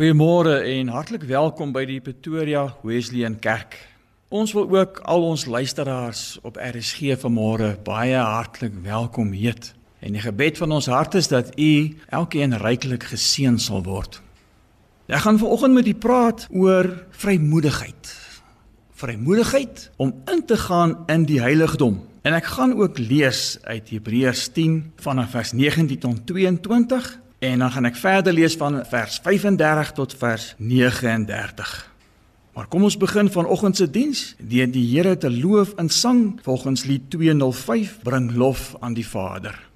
Goeiemôre en hartlik welkom by die Pretoria Wesleyan Kerk. Ons wil ook al ons luisteraars op RSG vanmôre baie hartlik welkom heet. En die gebed van ons hart is dat u elkeen ryklik geseën sal word. Ek gaan vanoggend met u praat oor vrymoedigheid. Vrymoedigheid om in te gaan in die heiligdom. En ek gaan ook lees uit Hebreërs 10 vanaf vers 19 tot 22 En dan gaan ek verder lees van vers 35 tot vers 39. Maar kom ons begin vanoggend se diens deur die Here te loof in sang volgens lied 205 bring lof aan die Vader.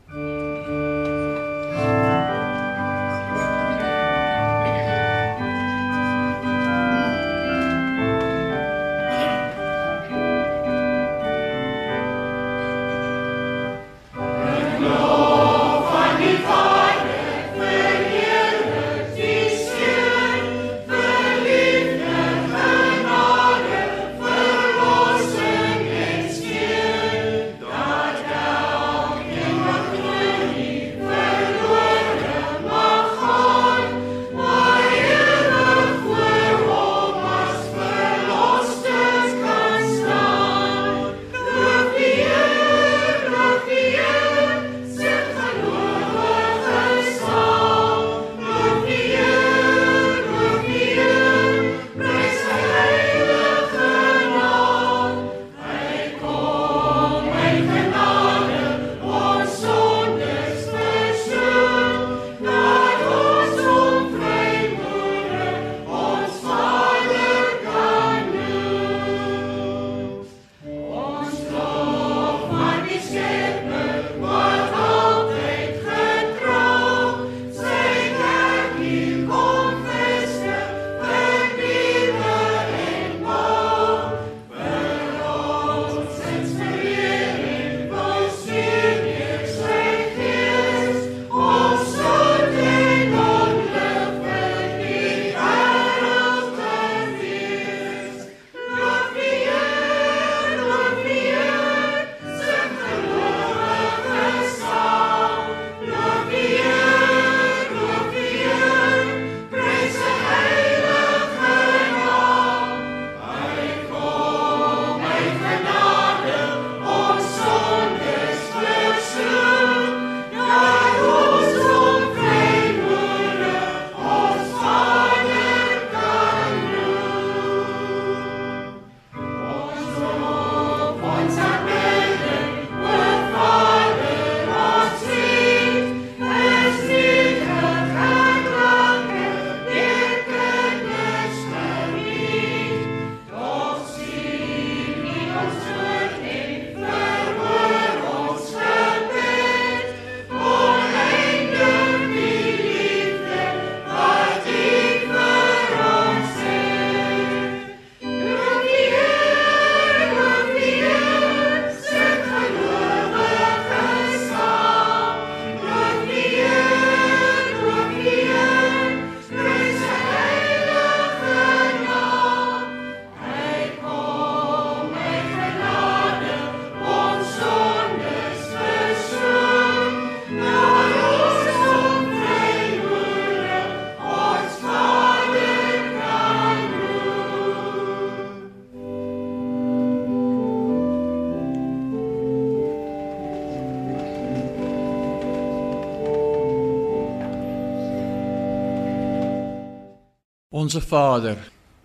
Onse Vader,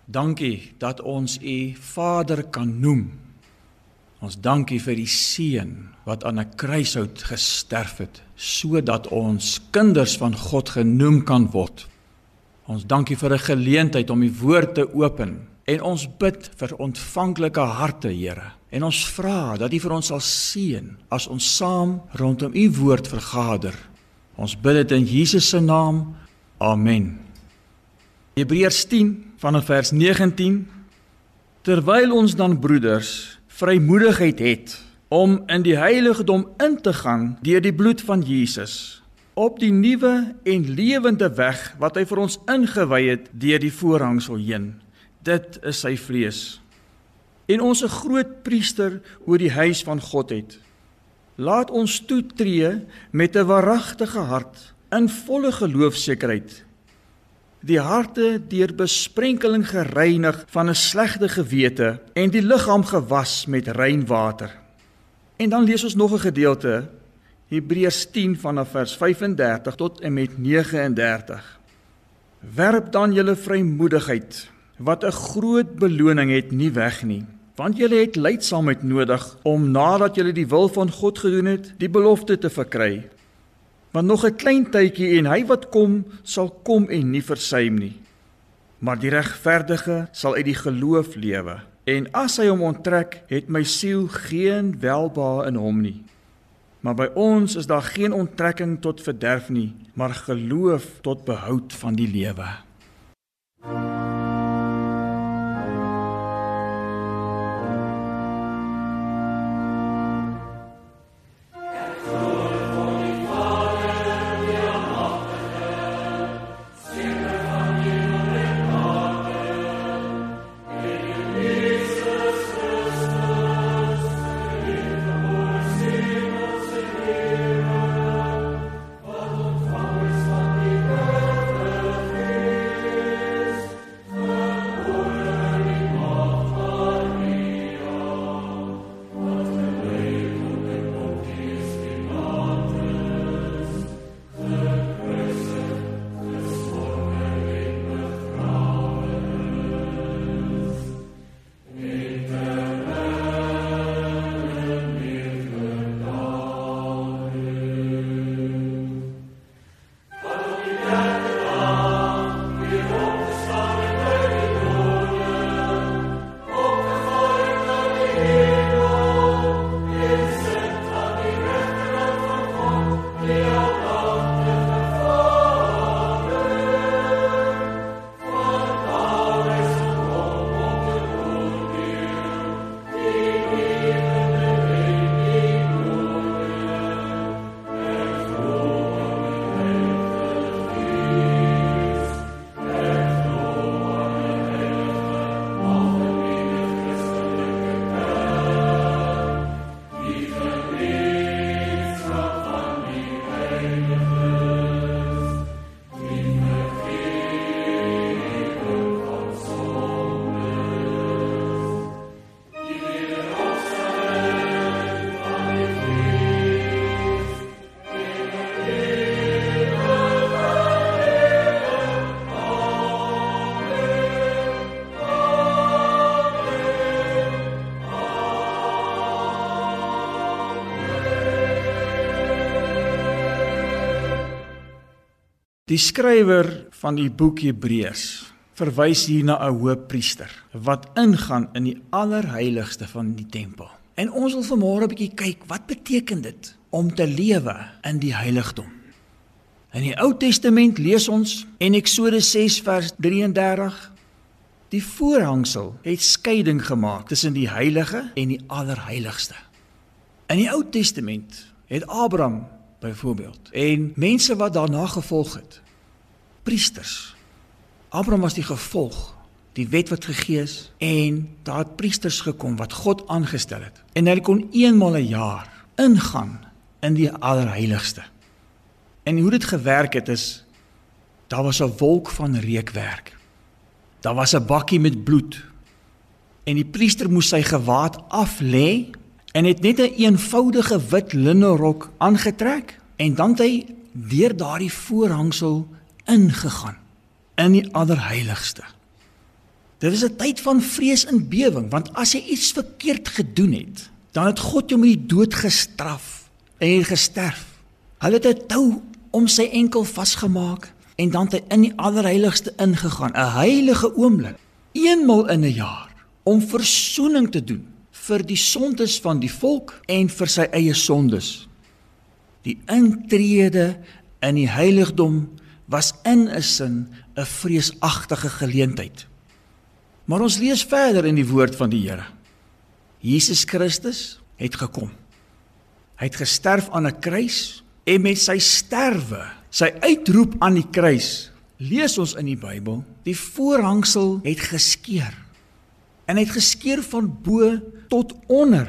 dankie dat ons U Vader kan noem. Ons dankie vir die seun wat aan 'n kruishout gesterf het sodat ons kinders van God genoem kan word. Ons dankie vir 'n geleentheid om U woord te open en ons bid vir ontvanklike harte, Here. En ons vra dat U vir ons sal seën as ons saam rondom U woord vergader. Ons bid dit in Jesus se naam. Amen. Hebreërs 10 vanaf vers 19 Terwyl ons dan broeders vrymoedigheid het om in die heiligdom in te gaan deur die bloed van Jesus op die nuwe en lewende weg wat hy vir ons ingewy het deur die voorhangsel heen. Dit is sy vlees. En ons 'n groot priester oor die huis van God het laat ons toetree met 'n waaragtige hart in volle geloofsekerheid die harte deur besprenkeling gereinig van 'n slegte gewete en die liggaam gewas met rein water. En dan lees ons nog 'n gedeelte Hebreërs 10 vanaf vers 35 tot en met 39. Werp dan julle vrymoedigheid wat 'n groot beloning het nie weg nie want julle het lydsaamheid nodig om nadat julle die wil van God gedoen het die belofte te verkry want nog 'n klein tydjie en hy wat kom sal kom en nie versuim nie. Maar die regverdige sal uit die geloof lewe. En as hy hom onttrek het my siel geen welbehae in hom nie. Maar by ons is daar geen onttrekking tot verderf nie maar geloof tot behoud van die lewe Die skrywer van die boek Hebreërs verwys hier na 'n hoëpriester wat ingaan in die allerheiligste van die tempel. En ons wil vanmôre 'n bietjie kyk, wat beteken dit om te lewe in die heiligdom? In die Ou Testament lees ons in Eksodus 6 vers 33 Die voorhangsel het skeiding gemaak tussen die heilige en die allerheiligste. In die Ou Testament het Abraham byvoorbeeld en mense wat daarna gevolg het. Priesters. Abraham was die gevolg. Die wet wat gegee is. En daar het priesters gekom wat God aangestel het. En hulle kon eenmal 'n jaar ingaan in die allerheiligste. En hoe dit gewerk het is daar was 'n wolk van reukwerk daar was 'n bakkie met bloed. En die priester moes sy gewaad af lê en het net 'n een eenvoudige wit linne rok aangetrek en dan het hy deur daardie voorhangsel ingegaan in die allerheiligste. Dit was 'n tyd van vrees en bewering want as jy iets verkeerd gedoen het, dan het God jou met die dood gestraf en jy gesterf. Hulle het 'n tou om sy enkel vasgemaak en dan het hy in die allerheiligste ingegaan, 'n heilige oomblik, eenmal in 'n jaar om verzoening te doen vir die sondes van die volk en vir sy eie sondes. Die intrede in die heiligdom was in 'n sin 'n vreesagtige geleentheid. Maar ons lees verder in die woord van die Here. Jesus Christus het gekom. Hy het gesterf aan 'n kruis en met sy sterwe, sy uitroep aan die kruis, lees ons in die Bybel, die voorhangsel het geskeur. En hy het geskeur van bo tot onder.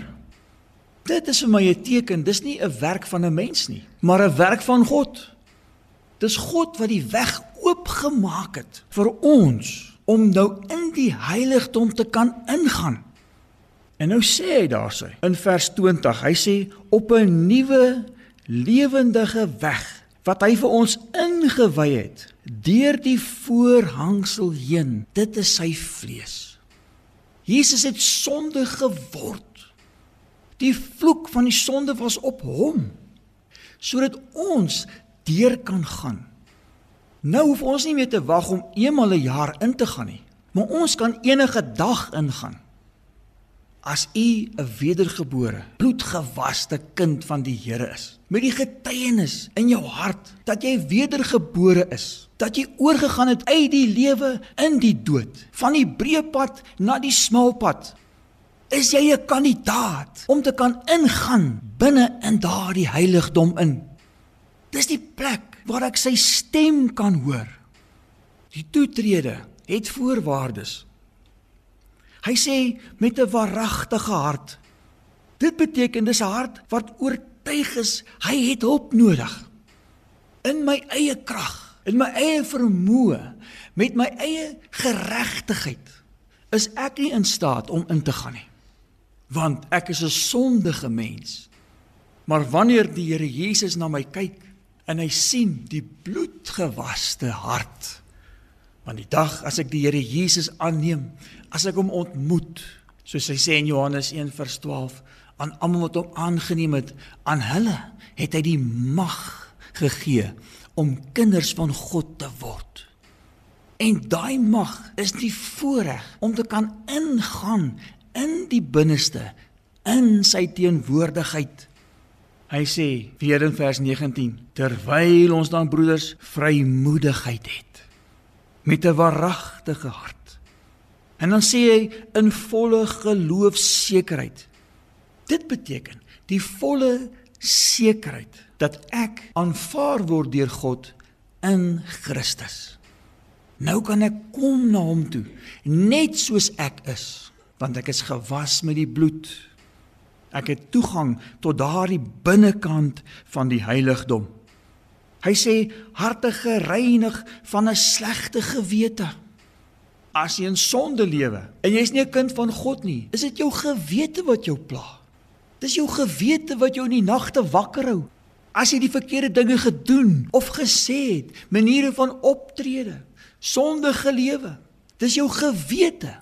Dit is vir my 'n teken, dis nie 'n werk van 'n mens nie, maar 'n werk van God. Dis God wat die weg oopgemaak het vir ons om nou in die heiligdom te kan ingaan. En nou sê hy daarsy in vers 20, hy sê op 'n nuwe lewendige weg wat hy vir ons ingewy het deur die voorhangsel heen. Dit is sy vlees. Jesus het sonde geword. Die vloek van die sonde was op hom sodat ons deur kan gaan. Nou hoef ons nie meer te wag om eenmal 'n jaar in te gaan nie, maar ons kan enige dag ingaan. As u 'n wedergebore, bloedgewaste kind van die Here is, met die getuienis in jou hart dat jy wedergebore is, dat jy oorgegaan het uit die lewe in die dood, van die breë pad na die smal pad, is jy 'n kandidaat om te kan ingaan binne in daardie heiligdom in. Dis die plek waar ek sy stem kan hoor. Die toetrede het voorwaardes. Hy sê met 'n waaragtige hart. Dit beteken dis 'n hart wat oortuig is hy het hulp nodig. In my eie krag, in my eie vermoë, met my eie geregtigheid is ek nie in staat om in te gaan nie. Want ek is 'n sondige mens. Maar wanneer die Here Jesus na my kyk, en hy sien die bloedgewaste hart. Want die dag as ek die Here Jesus aanneem, as ek hom ontmoet, soos hy sê in Johannes 1:12, aan almal wat hom aangeneem het, aan hulle het hy die mag gegee om kinders van God te word. En daai mag is die voorreg om te kan ingaan in die binneste in sy teenwoordigheid Hy sê weer in vers 19: Terwyl ons dan broeders vrymoedigheid het met 'n waaragtige hart. En dan sê hy in volle geloofsekerheid. Dit beteken die volle sekerheid dat ek aanvaar word deur God in Christus. Nou kan ek kom na hom toe net soos ek is, want ek is gewas met die bloed Ek het toegang tot daardie binnekant van die heiligdom. Hy sê harte gereinig van 'n slegte gewete. As jy in sonde lewe en jy's nie 'n kind van God nie, is dit jou gewete wat jou pla. Dis jou gewete wat jou in die nagte wakker hou. As jy die verkeerde dinge gedoen of gesê het, maniere van optrede, sondige lewe, dis jou gewete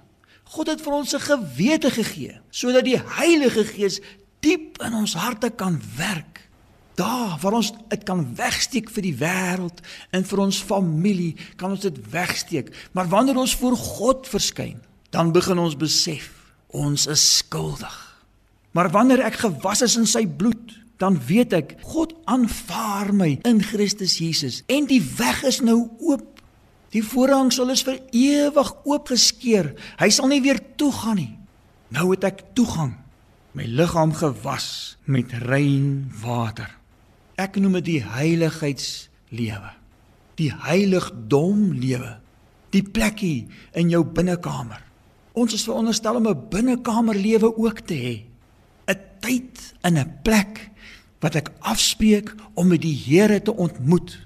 God het vir ons 'n gewete gegee sodat die Heilige Gees diep in ons harte kan werk. Daar waar ons dit kan wegsteek vir die wêreld en vir ons familie kan ons dit wegsteek. Maar wanneer ons voor God verskyn, dan begin ons besef ons is skuldig. Maar wanneer ek gewas is in sy bloed, dan weet ek God aanvaar my in Christus Jesus en die weg is nou oop Die voorhang sal is vir ewig oopgeskeur. Hy sal nie weer toegaan nie. Nou het ek toegang. My liggaam gewas met rein water. Ek noem dit die heiligheidslewe. Die heiligdom lewe. Die plekkie in jou binnekamer. Ons is veronderstel om 'n binnekamer lewe ook te hê. Tyd in 'n plek wat ek afspreek om met die Here te ontmoet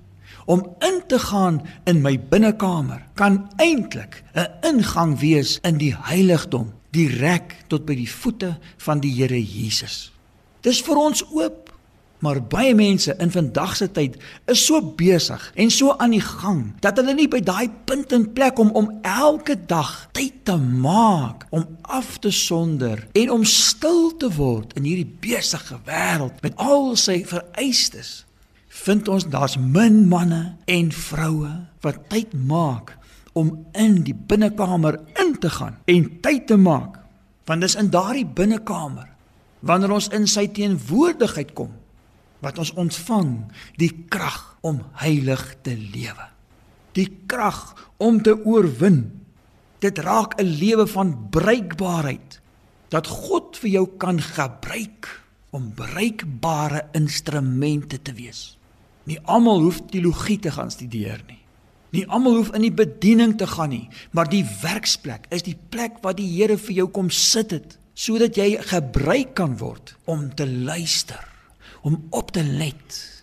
om in te gaan in my binnekamer kan eintlik 'n ingang wees in die heiligdom direk tot by die voete van die Here Jesus. Dis vir ons oop. Maar baie mense in vandag se tyd is so besig en so aan die gang dat hulle nie by daai punt in plek om om elke dag tyd te maak om af te sonder en om stil te word in hierdie besige wêreld met al sy vereistes. Vind ons daar's min manne en vroue wat tyd maak om in die binnekamer in te gaan en tyd te maak want dis in daardie binnekamer wanneer ons in sy teenwoordigheid kom wat ons ontvang die krag om heilig te lewe. Die krag om te oorwin. Dit raak 'n lewe van bruikbaarheid dat God vir jou kan gebruik om bruikbare instrumente te wees. Nie almal hoef teologie te gaan studeer nie. Nie almal hoef in die bediening te gaan nie, maar die werksplek is die plek waar die Here vir jou kom sit het sodat jy gebruik kan word om te luister, om op te let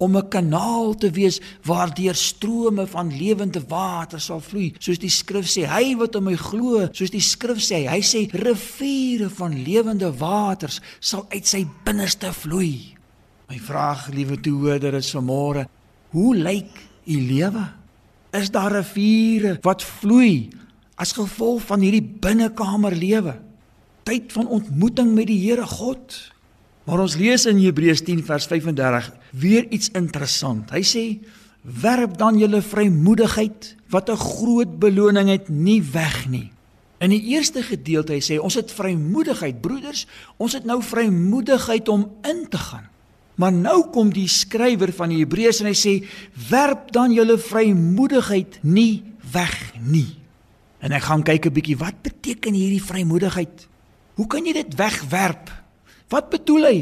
om 'n kanaal te wees waardeur strome van lewende water sal vloei. Soos die skrif sê, hy wat in my glo, soos die skrif sê, hy sê riviere van lewende waters sal uit sy binneste vloei. My vraag, liewe toehoorder, is vanmôre, hoe lyk u lewe? Is daar riviere wat vloei as gevolg van hierdie binnekamer lewe? Tyd van ontmoeting met die Here God. Maar ons lees in Hebreërs 10 vers 35 weer iets interessant. Hy sê: "Werp dan julle vrymoedigheid wat 'n groot beloning het nie weg nie." In die eerste gedeelte hy sê ons het vrymoedigheid broeders, ons het nou vrymoedigheid om in te gaan. Maar nou kom die skrywer van die Hebreërs en hy sê werp dan julle vrymoedigheid nie weg nie. En ek gaan kyk 'n bietjie wat beteken hierdie vrymoedigheid? Hoe kan jy dit wegwerp? Wat bedoel hy?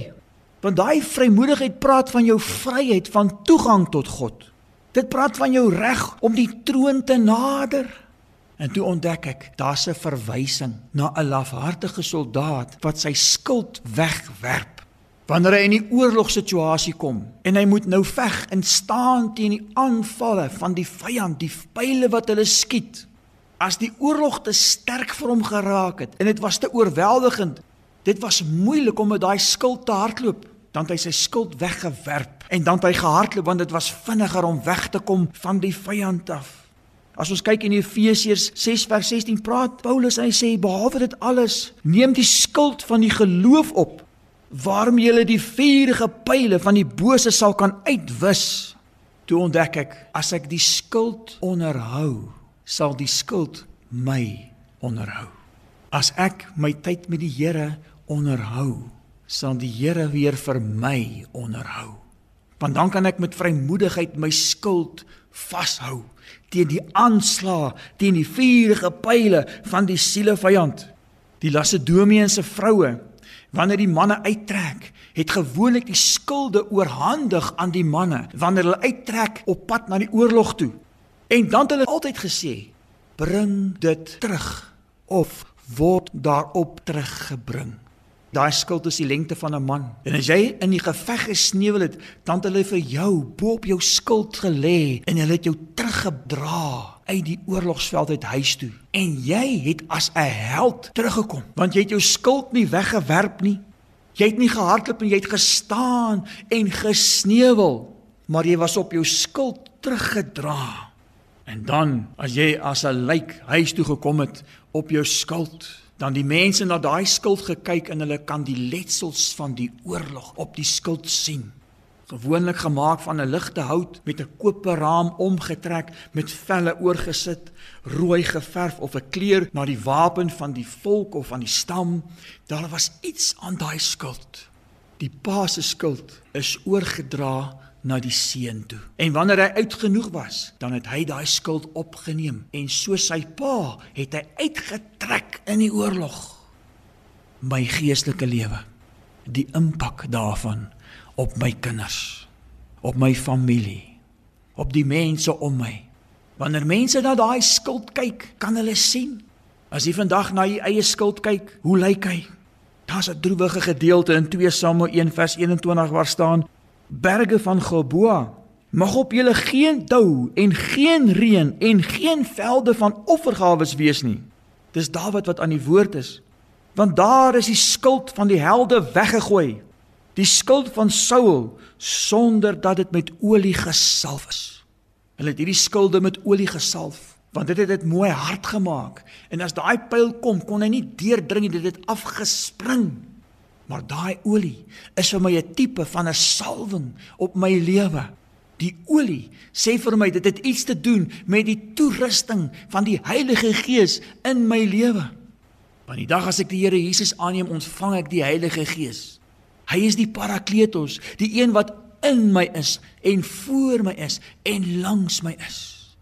Want daai vrymoedigheid praat van jou vryheid van toegang tot God. Dit praat van jou reg om die troon te nader. En toe ontdek ek, daar's 'n verwysing na 'n lafhartige soldaat wat sy skild wegwerp. Wanneer hy in 'n oorlogsituasie kom en hy moet nou veg en staan teen die aanvalle van die vyand, die pile wat hulle skiet. As die oorlog te sterk vir hom geraak het en dit was te oorweldigend, Dit was moeilik om met daai skild te hardloop. Dan het hy sy skild weggewerp en dan het hy gehardloop want dit was vinniger om weg te kom van die vyand af. As ons kyk in Efesiërs 6 vers 16 praat Paulus en hy sê behalwe dit alles, neem die skild van die geloof op waarmee jy die vuurige pile van die bose sal kan uitwis. Toe ontdek ek as ek die skild onderhou, sal die skild my onderhou. As ek my tyd met die Here onderhou, sal die Here weer vir my onderhou. Want dan kan ek met vrymoedigheid my skuld vashou teen die aanslag, teen die vuurige pile van die sielevyand. Die Lasedomiese vroue, wanneer die manne uittrek, het gewoonlik die skulde oorhandig aan die manne wanneer hulle uittrek op pad na die oorlog toe. En dan het hulle altyd gesê: "Bring dit terug of word daarop teruggebring." Daai skuld is die lengte van 'n man. En as jy in die geveg gesneuwel het, dan het hulle vir jou bo op jou skuld gelê en hulle het jou teruggedra uit die oorlogsveld uit huis toe. En jy het as 'n held teruggekom, want jy het jou skuld nie weggewerp nie. Jy het nie gehardloop en jy het gestaan en gesneuwel, maar jy was op jou skuld teruggedra. En dan as jy as 'n lijk huis toe gekom het op jou skuld dan die mense na daai skild gekyk en hulle kan die letsels van die oorlog op die skild sien. Gewoonlik gemaak van 'n ligte hout met 'n koper raam omgetrek met velle oorgesit, rooi geverf of 'n kleur na die wapen van die volk of van die stam. Daar was iets aan daai skild. Die pa se skild is oorgedra na die seun toe. En wanneer hy uitgenoeg was, dan het hy daai skuld opgeneem en so sy pa het hy uitgetrek in die oorlog. My geestelike lewe, die impak daarvan op my kinders, op my familie, op die mense om my. Wanneer mense na daai skuld kyk, kan hulle sien. As jy vandag na jou eie skuld kyk, hoe lyk hy? Daar's 'n droewige gedeelte in 2 Samuel 1 vers 21 waar staan: berge van Geboa mag op julle geen dou en geen reën en geen velde van offergawes wees nie. Dis Dawid wat aan die woord is. Want daar is die skuld van die helde weggegooi. Die skuld van Saul sonder dat dit met olie gesalf is. Hulle het hierdie skulde met olie gesalf want dit het dit mooi hard gemaak en as daai pyl kom kon hy nie deurdring nie dit het afgespring Maar daai olie is vir my 'n tipe van 'n salwing op my lewe. Die olie sê vir my dit het iets te doen met die toerusting van die Heilige Gees in my lewe. Want die dag as ek die Here Jesus aanneem, ontvang ek die Heilige Gees. Hy is die Parakletos, die een wat in my is en voor my is en langs my is.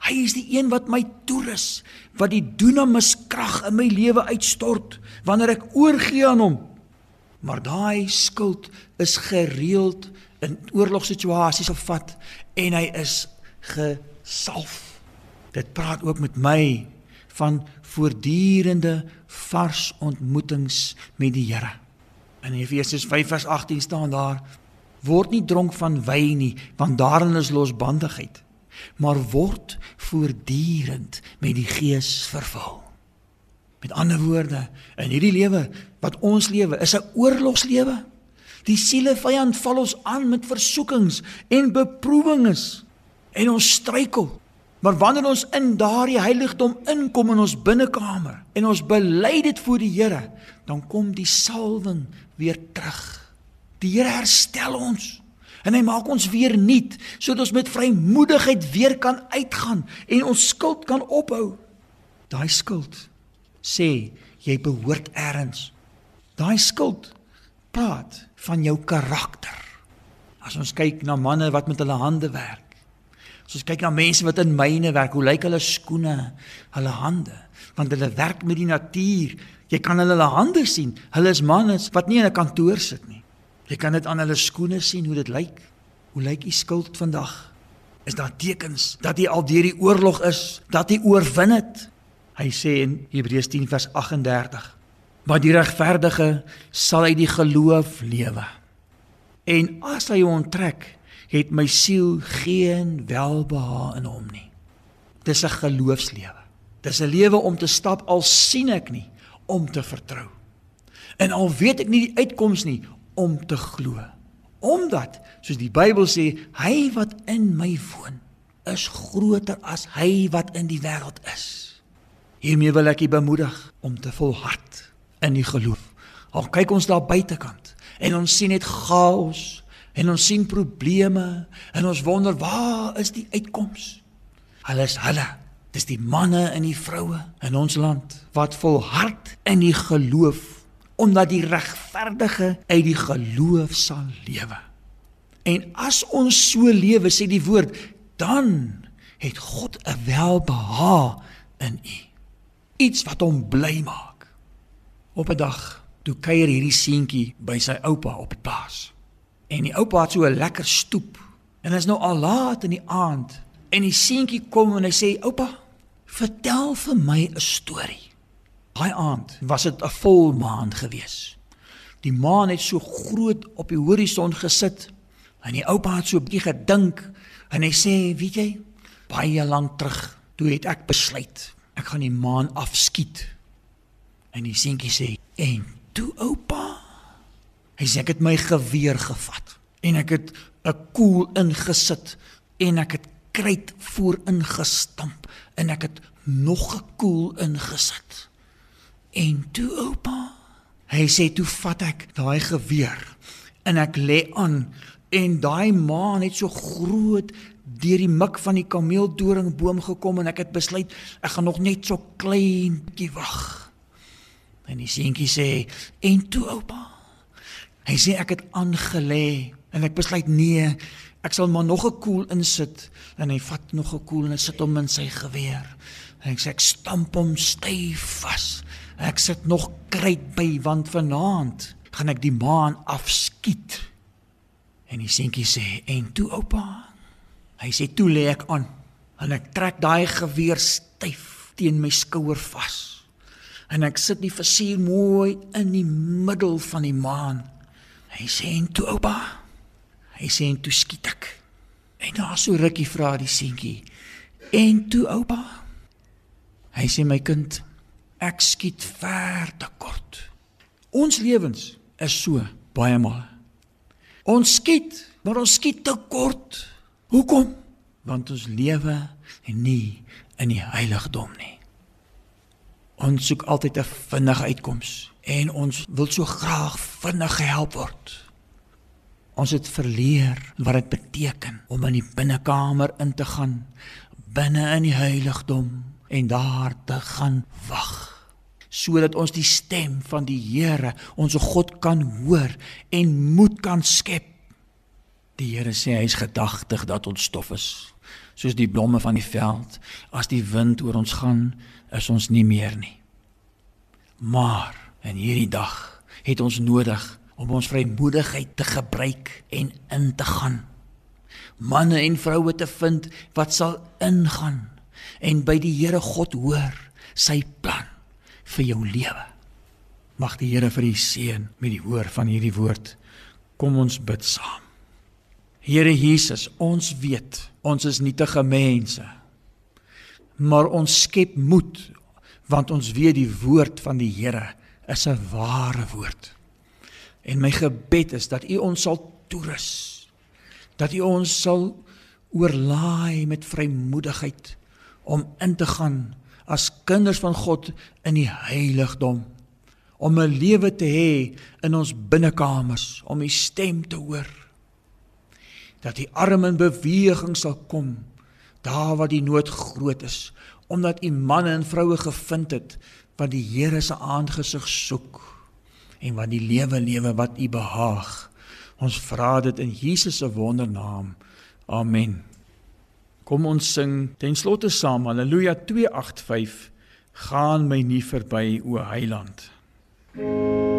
Hy is die een wat my toerus, wat die dunamis krag in my lewe uitstort wanneer ek oorgee aan hom. Maar daai skuld is gereeld in oorlogsituasies opvat en hy is gesalf. Dit praat ook met my van voortdurende vars ontmoetings met die Here. In Efesiërs 5:18 staan daar: Word nie dronk van wyn nie, want daarin is losbandigheid, maar word voortdurend met die Gees vervul. Met ander woorde, in hierdie lewe wat ons lewe, is 'n oorlogslewe. Die siele vyand val ons aan met versoekings en beproewings en ons struikel. Maar wanneer ons in daardie heiligdom inkom in ons binnekamer en ons bely dit voor die Here, dan kom die salwing weer terug. Die Here herstel ons en hy maak ons weer nuut sodat ons met vrymoedigheid weer kan uitgaan en ons skuld kan ophou. Daai skuld sê jy behoort eers. Daai skuld praat van jou karakter. As ons kyk na manne wat met hulle hande werk. As ons kyk na mense wat in myne werk, hoe lyk hulle skoene, hulle hande? Want hulle werk met die natuur. Jy kan hulle hulle hande sien. Hulle is manne wat nie in 'n kantoor sit nie. Jy kan dit aan hulle skoene sien hoe dit lyk. Hoe lyk u skuld vandag? Is daar tekens dat jy al deur die oorlog is, dat jy oorwin het? Hy sê in Hebreërs 10 vers 38: "Maar die regverdige sal uit die geloof lewe." En as hy onttrek, het my siel geen welbehae in hom nie. Dis 'n geloofslewe. Dis 'n lewe om te stap al sien ek nie, om te vertrou. En al weet ek nie die uitkoms nie, om te glo. Omdat, soos die Bybel sê, hy wat in my woon, is groter as hy wat in die wêreld is. Hiermee wil ek u bemoedig om te volhard in die geloof. Al kyk ons daar buitekant en ons sien net chaos en ons sien probleme en ons wonder waar is die uitkoms? Hulle is hulle. Dis die manne en die vroue in ons land wat volhard in die geloof omdat die regverdige uit die geloof sal lewe. En as ons so lewe, sê die woord, dan het God 'n welbehae in u iets wat hom bly maak. Op 'n dag toe kuier hierdie seentjie by sy oupa op die plaas. En die oupa het so 'n lekker stoep. En dit is nou al laat in die aand en die seentjie kom en hy sê: "Oupa, vertel vir my 'n storie." Daai aand was dit 'n volmaan gewees. Die maan het so groot op die horison gesit. En die oupa het so 'n bietjie gedink en hy sê: "Weet jy, baie lank terug, toe het ek besluit ek gaan die maan afskiet. En die seentjie sê: "En toe oupa?" Hy sê ek het my geweer gevat en ek het 'n koel ingesit en ek het kruit voor ingestamp en ek het nog 'n koel ingesit. En toe oupa, hy sê toe vat ek daai geweer en ek lê aan en daai maan het so groot deur die mik van die kameeldoringboom gekom en ek het besluit ek gaan nog net so klein bietjie wag. En die seentjie sê: "En toe oupa?" Hy sê ek het aangelê en ek besluit nee, ek sal maar nog 'n koel insit en hy vat nog 'n koel en sit hom in sy geweer. En ek sê ek stamp hom styf vas. Ek sit nog kruit by want vanaand gaan ek die maan afskiet. En die seentjie sê: "En toe oupa?" Hy sê toe lê ek aan en ek trek daai geweer styf teen my skouer vas. En ek sit die versier mooi in die middel van die maan. Hy sê en toe oupa. Hy sê en toe skiet ek. En daar so rukkie vra die seentjie. En toe oupa. Hy sê my kind, ek skiet ver te kort. Ons lewens is so baie maal. Ons skiet, maar ons skiet te kort. Hoekom? Want ons lewe nie in die heiligdom nie. Ons soek altyd 'n vinnige uitkoms en ons wil so graag vinnig gehelp word. Ons het verleer wat dit beteken om in die binnekamer in te gaan, binne in die heiligdom en daar te gaan wag sodat ons die stem van die Here, ons God kan hoor en moed kan skep Die Here sê hy is gedagtig dat ons stof is, soos die blomme van die veld. As die wind oor ons gaan, is ons nie meer nie. Maar in hierdie dag het ons nodig om ons vrymoedigheid te gebruik en in te gaan. Manne en vroue te vind wat sal ingaan en by die Here God hoor sy plan vir jou lewe. Mag die Here vir u seën met die hoor van hierdie woord. Kom ons bid saam. Here Jesus, ons weet ons is nietige mense. Maar ons skep moed want ons weet die woord van die Here is 'n ware woord. En my gebed is dat U ons sal toerus. Dat U ons sal oorlaai met vrymoedigheid om in te gaan as kinders van God in die heiligdom om 'n lewe te hê in ons binnekamers om U stem te hoor dat die arm in beweging sal kom daar waar die nood groot is omdat u manne en vroue gevind het wat die Here se aangesig soek en wat die lewe lewe wat u behaag. Ons vra dit in Jesus se wondernaam. Amen. Kom ons sing ten slotte saam. Haleluja 285 gaan my nie verby o heiland. thank you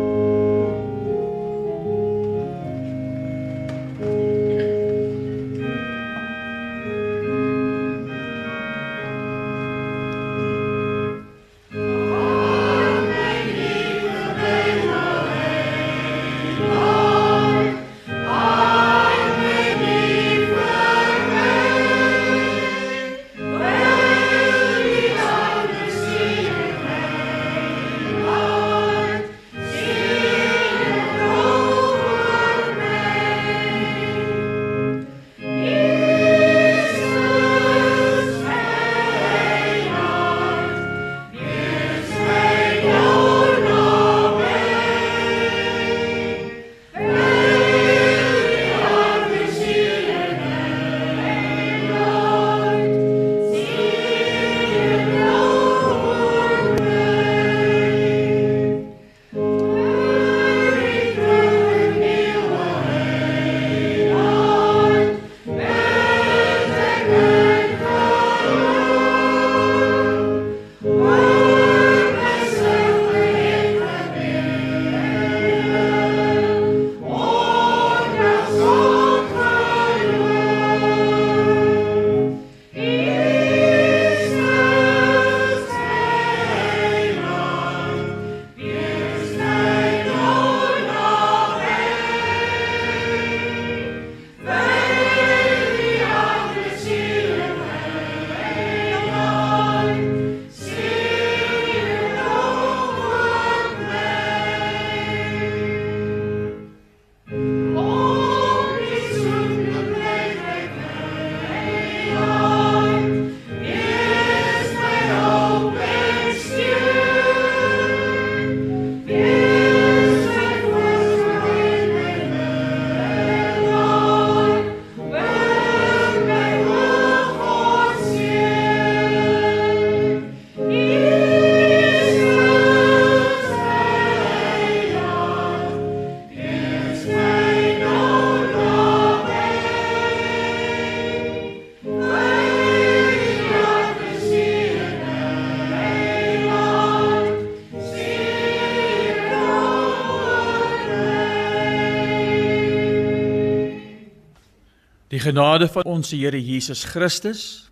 Die genade van ons Here Jesus Christus,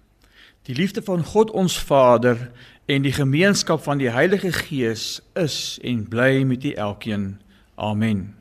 die liefde van God ons Vader en die gemeenskap van die Heilige Gees is en bly met u elkeen. Amen.